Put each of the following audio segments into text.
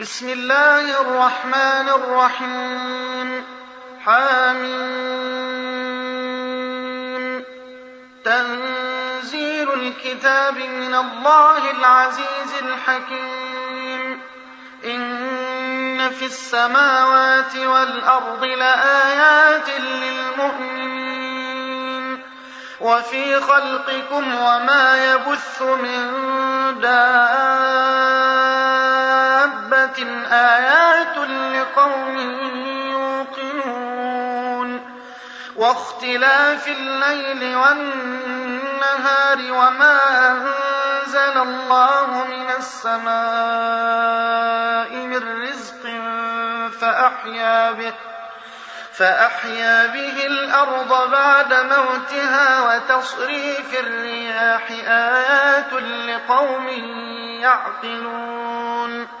بسم الله الرحمن الرحيم. حامين تنزيل الكتاب من الله العزيز الحكيم. إن في السماوات والأرض لآيات للمؤمنين. وفي خلقكم وما يبث من دابة آيات لقوم يوقنون واختلاف الليل والنهار وما أنزل الله من السماء من رزق فأحيا به فأحيا به الأرض بعد موتها وتصريف الرياح آيات لقوم يعقلون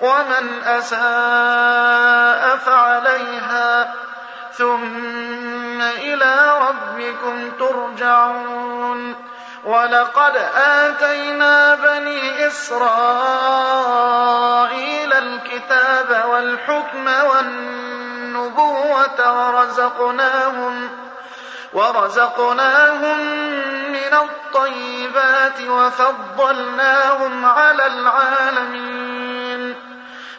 ومن أساء فعليها ثم إلى ربكم ترجعون. ولقد آتينا بني إسرائيل الكتاب والحكم والنبوة ورزقناهم ورزقناهم من الطيبات وفضلناهم على العالمين.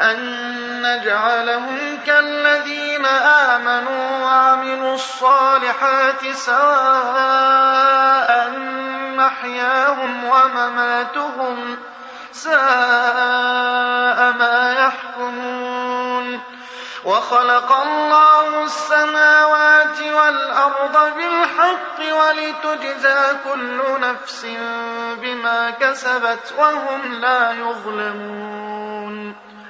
أن نجعلهم كالذين آمنوا وعملوا الصالحات سواء محياهم ومماتهم ساء ما يحكمون. وخلق الله السماوات والأرض بالحق ولتجزى كل نفس بما كسبت وهم لا يظلمون.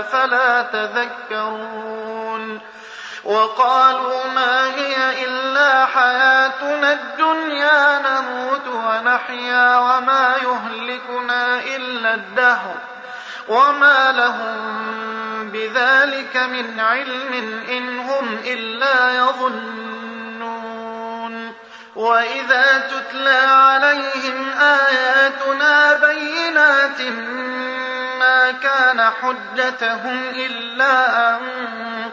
أفلا تذكرون وقالوا ما هي إلا حياتنا الدنيا نموت ونحيا وما يهلكنا إلا الدهر وما لهم بذلك من علم إن هم إلا يظنون وإذا تتلى عليهم آياتنا بينات ما كان حجتهم إلا أن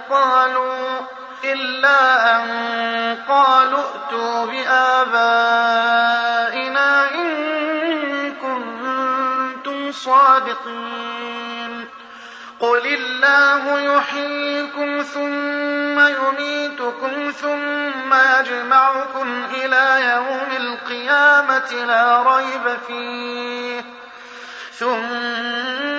قالوا إلا أن قالوا ائتوا بآبائنا إن كنتم صادقين. قل الله يحييكم ثم يميتكم ثم يجمعكم إلى يوم القيامة لا ريب فيه ثم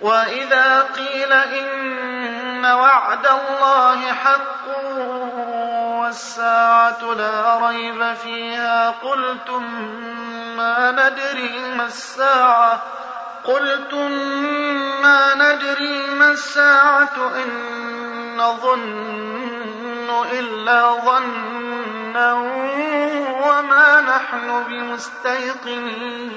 وإذا قيل إن وعد الله حق والساعة لا ريب فيها قلتم ما ندري ما الساعة قلتم ما ندري ما الساعة إن نظن إلا ظنا وما نحن بمستيقنين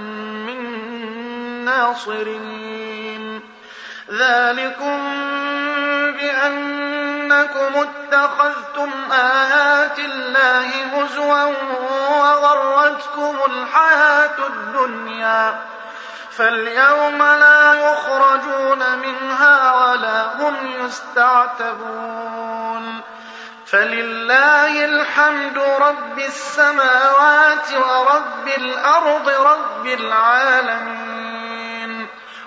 ناصرين. ذلكم بأنكم اتخذتم آيات الله هزوا وغرتكم الحياة الدنيا فاليوم لا يخرجون منها استعتبون فلله الحمد رب السماوات ورب الأرض رب العالمين.